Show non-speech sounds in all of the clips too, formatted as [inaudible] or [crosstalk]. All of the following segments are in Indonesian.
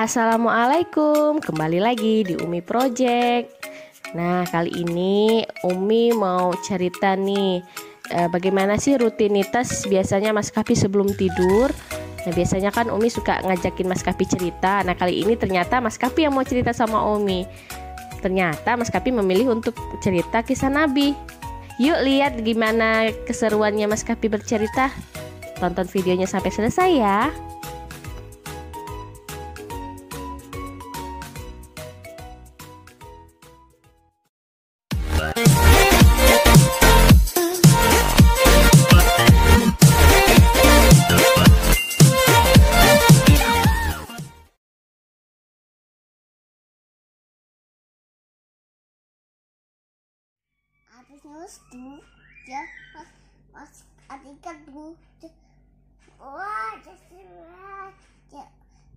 Assalamualaikum, kembali lagi di Umi Project. Nah, kali ini Umi mau cerita nih eh, bagaimana sih rutinitas biasanya Mas Kapi sebelum tidur. Nah, biasanya kan Umi suka ngajakin Mas Kapi cerita. Nah, kali ini ternyata Mas Kapi yang mau cerita sama Umi. Ternyata Mas Kapi memilih untuk cerita kisah Nabi. Yuk lihat gimana keseruannya Mas Kapi bercerita. Tonton videonya sampai selesai ya. Nulis tuh, ya mas mas atika tuh, tuh. wah jadi ya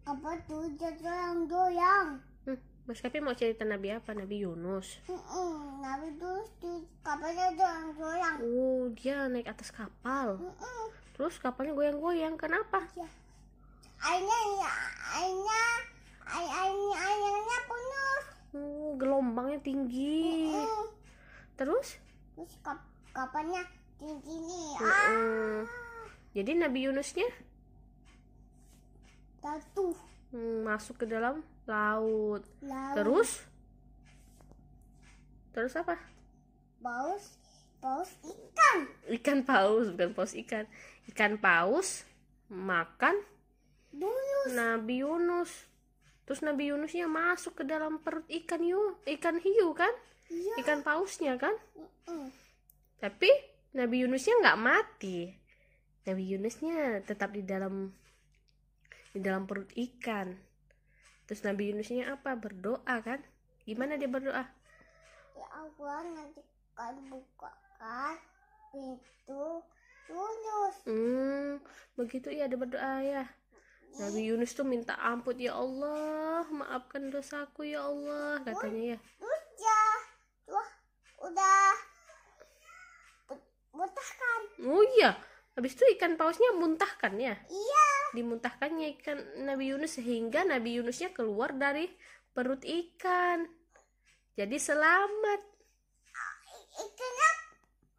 apa tuh jadi doyang doyang. Hmm, Mas Kapi mau cerita Nabi apa? Nabi Yunus. Hmm, nabi tuh tuh kapalnya doyang. Oh, dia naik atas kapal. Hmm, Terus kapalnya goyang-goyang. Kenapa? ya. Airnya ya airnya air airnya airnya penuh. Oh, gelombangnya tinggi. Hmm, Terus? Terus kap kapalnya tinggi nih. Ah, Jadi Nabi Yunusnya jatuh. hmm, masuk ke dalam laut. Lalu Terus? Terus apa? paus paus ikan. Ikan paus, bukan paus ikan. Ikan paus makan Dulu Nabi Yunus. Terus Nabi Yunusnya masuk ke dalam perut ikan hiu, ikan hiu kan? Iya. Ikan pausnya kan? Hmm. Tapi Nabi Yunusnya nggak mati. Nabi Yunusnya tetap di dalam di dalam perut ikan. Terus Nabi Yunusnya apa? Berdoa kan? Gimana dia berdoa? Ya Allah nanti kan bukakan pintu Yunus. Hmm, begitu ya dia berdoa ya. Nabi Yunus tuh minta ampun ya Allah, maafkan dosaku ya Allah katanya ya. Terus ya, udah muntahkan. Oh iya, habis itu ikan pausnya muntahkan ya. Iya, Dimuntahkannya ikan Nabi Yunus sehingga Nabi Yunusnya keluar dari perut ikan. Jadi selamat. ikannya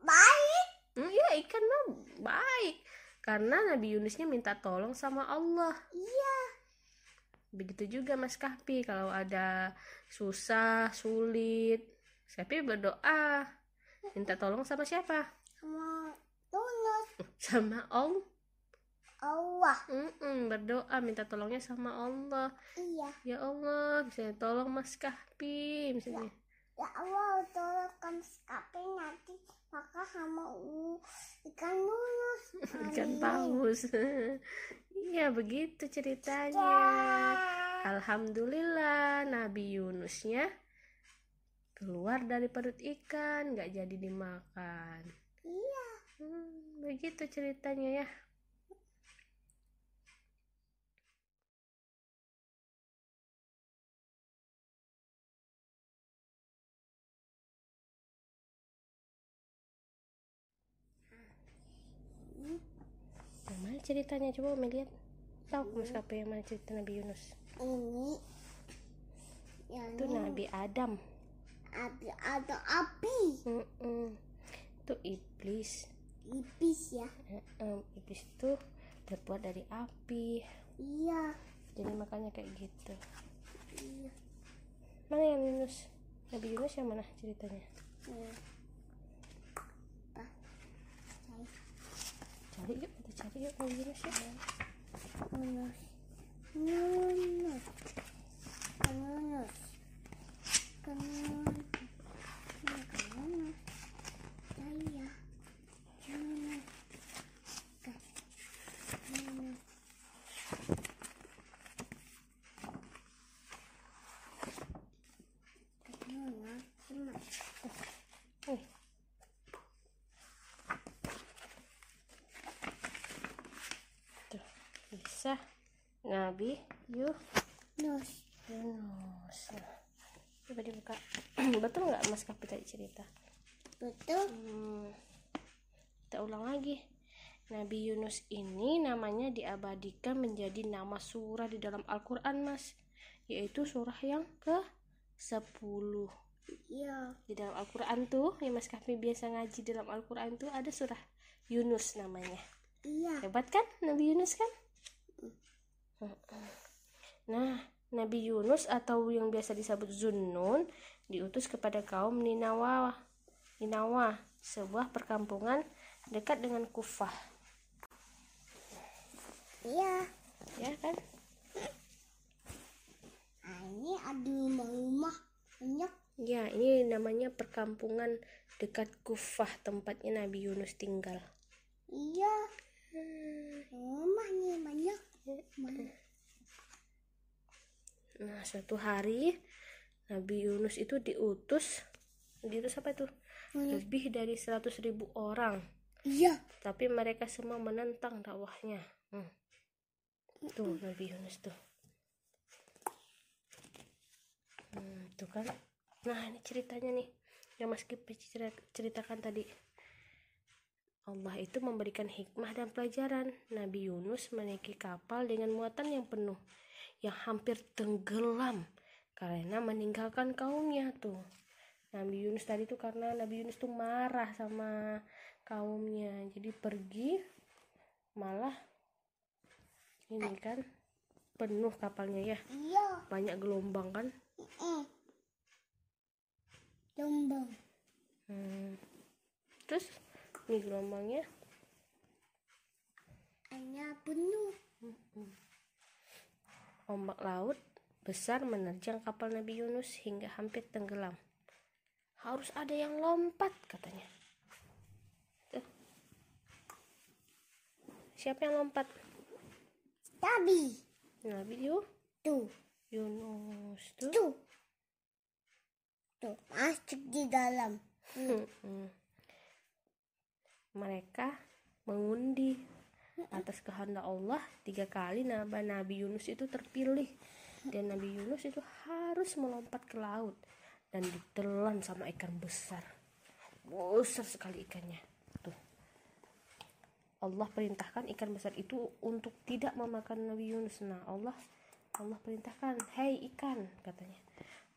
baik. Hmm, ya ikan mah baik karena Nabi Yunusnya minta tolong sama Allah. Iya, Begitu juga Mas Kahpi kalau ada susah, sulit, Kahpi berdoa minta tolong sama siapa? sama Yunus. Sama Allah. Allah. Mm-mm, berdoa minta tolongnya sama Allah. Iya, Ya Allah, misalnya tolong Mas Kahpi misalnya. ya Allah tolong kamu sekapi nanti maka sama uh, ikan Yunus. [laughs] Ikan paus. [laughs] Iya, begitu ceritanya. Ya. Alhamdulillah Nabi Yunusnya keluar dari perut ikan nggak jadi dimakan. Iya. Hmm, begitu ceritanya ya. Yang mana ceritanya? Coba Umi lihat tahu mas Kape yang mana cerita Nabi Yunus? Ini. Yang itu Nabi Adam ada ada api. Mm-mm. itu iblis Iblis ya. Em, iblis itu terbuat dari api Iya. jadi makanya kayak gitu Iya. mana yang Yunus Nabi Yunus yang mana ceritanya iya. Apa? cari yuk kita cari yuk Nabi Yunus ya Yunus. Yunus. Yunus. Saya. Nih. tuh bisa Nabi Yunus Yunus. Coba dibuka [clears throat] betul nggak Mas Kapi tadi cerita Betul. Hmm, kita ulang lagi. Nabi Yunus ini namanya diabadikan menjadi nama surah di dalam Al-Quran, Mas. yaitu surah yang ke 10 Iya. di dalam Al-Quran tuh yang Mas Kahfi biasa ngaji dalam Al-Quran tuh ada surah Yunus namanya Iya. hebat kan Nabi Yunus kan nah Nabi Yunus atau yang biasa disebut Zunnun diutus kepada kaum Ninawa Ninawa sebuah perkampungan dekat dengan Kufah Iya. ya kan Nah, ini ada rumah-rumah banyak. ya ini namanya perkampungan dekat Kufah tempatnya Nabi Yunus tinggal Iya. Rumahnya banyak. Nah, suatu hari Nabi Yunus itu diutus, diutus apa itu? Lebih dari 100.000 ribu orang. Iya. Tapi mereka semua menentang dakwahnya. Hmm. Tuh Nabi Yunus tuh. Hmm, tuh kan. Nah, ini ceritanya nih yang Mas Kipi cer- ceritakan tadi. Allah itu memberikan hikmah dan pelajaran. Nabi Yunus menaiki kapal dengan muatan yang penuh, yang hampir tenggelam karena meninggalkan kaumnya tuh. Nabi Yunus tadi tuh karena Nabi Yunus tuh marah sama kaumnya, jadi pergi malah ini kan penuh kapalnya ya, Iya. banyak gelombang kan. Mm. Lombang. Hmm. Terus ini gelombangnya Hanya penuh. Ombak laut besar menerjang kapal Nabi Yunus hingga hampir tenggelam. Harus ada yang lompat katanya. Tuh. Siapa yang lompat? Tabi. Nabi Yu- Tuh. Yunus tuh. Tuh. Tuh. Masuk di dalam. Mm-mm. Mereka mengundi atas kehendak Allah tiga kali Nabi Nabi Yunus itu terpilih. Dan Nabi Yunus itu harus melompat ke laut dan ditelan sama ikan besar. Besar sekali ikannya. Tuh. Allah perintahkan ikan besar itu untuk tidak memakan Nabi Yunus. Nah Allah Allah perintahkan hei ikan katanya.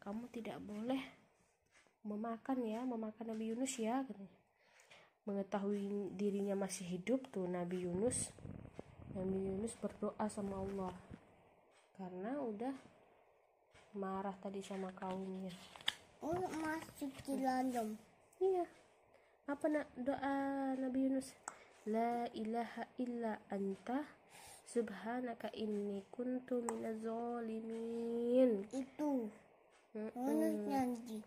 Kamu tidak boleh memakan ya memakan Nabi Yunus ya katanya mengetahui dirinya masih hidup tuh Nabi Yunus. Nabi Yunus berdoa sama Allah. Karena udah marah tadi sama kaumnya. Oh, masuk di dalam. iya. Apa nak doa Nabi Yunus? La ilaha illa anta subhanaka inni kuntu minaz zalimin. Itu. Yunus nanti.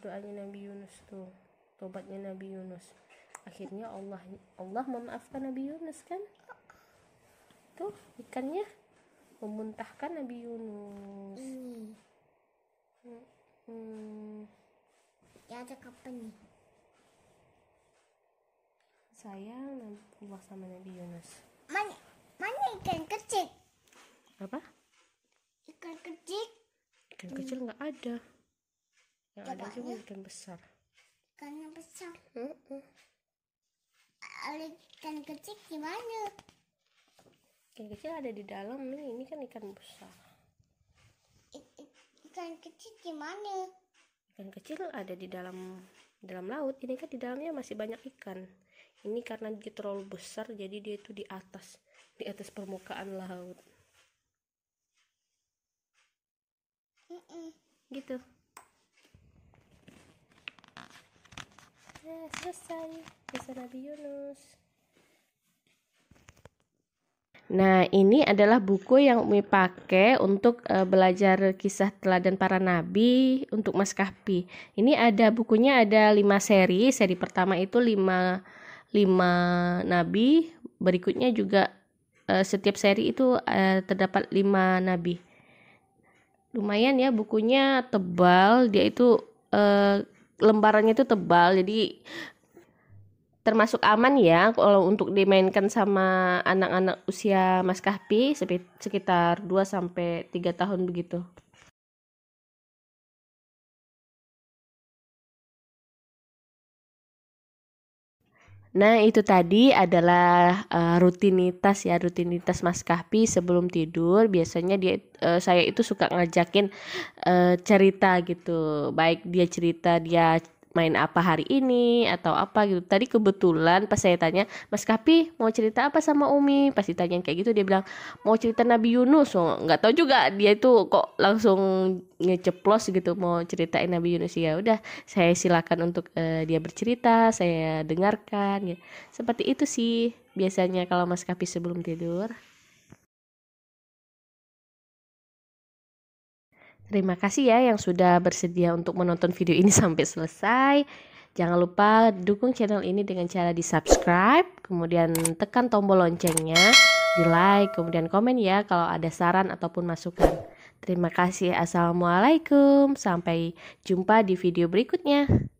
doanya Nabi Yunus tuh. Tobatnya Nabi Yunus akhirnya Allah Allah memaafkan Nabi Yunus kan tuh ikannya memuntahkan Nabi Yunus Ini. hmm, Ya ada kapan nih? sayang Allah sama Nabi Yunus Mana, mana ikan kecil? apa Ikan kecil? ikan kecil nggak ada yang ada Coba cuma ya. ikan besar Ikan yang besar. Mm-mm. Ada ikan kecil gimana? ikan kecil ada di dalam ini ini kan ikan besar I- ikan kecil gimana? ikan kecil ada di dalam dalam laut ini kan di dalamnya masih banyak ikan ini karena dia terlalu besar jadi dia itu di atas di atas permukaan laut Mm-mm. gitu ya selesai kisah Nabi Yunus Nah, ini adalah buku yang Umi pakai untuk eh, belajar kisah teladan para nabi untuk Mas Kahfi. Ini ada bukunya ada lima seri. Seri pertama itu lima lima nabi. Berikutnya juga eh, setiap seri itu eh, terdapat lima nabi. Lumayan ya bukunya tebal. Dia itu eh, lembarannya itu tebal. Jadi termasuk aman ya kalau untuk dimainkan sama anak-anak usia Mas Kahfi sepi- sekitar 2 sampai 3 tahun begitu. Nah, itu tadi adalah uh, rutinitas ya, rutinitas Mas Kahpi sebelum tidur. Biasanya dia uh, saya itu suka ngajakin uh, cerita gitu. Baik dia cerita dia main apa hari ini atau apa gitu. Tadi kebetulan pas saya tanya, Mas Kapi mau cerita apa sama Umi? Pas ditanya kayak gitu dia bilang mau cerita Nabi Yunus. So, nggak tahu juga dia itu kok langsung ngeceplos gitu mau ceritain Nabi Yunus ya. Udah saya silakan untuk uh, dia bercerita, saya dengarkan ya. Seperti itu sih biasanya kalau Mas Kapi sebelum tidur. Terima kasih ya yang sudah bersedia untuk menonton video ini sampai selesai. Jangan lupa dukung channel ini dengan cara di subscribe, kemudian tekan tombol loncengnya, di like, kemudian komen ya kalau ada saran ataupun masukan. Terima kasih. Assalamualaikum. Sampai jumpa di video berikutnya.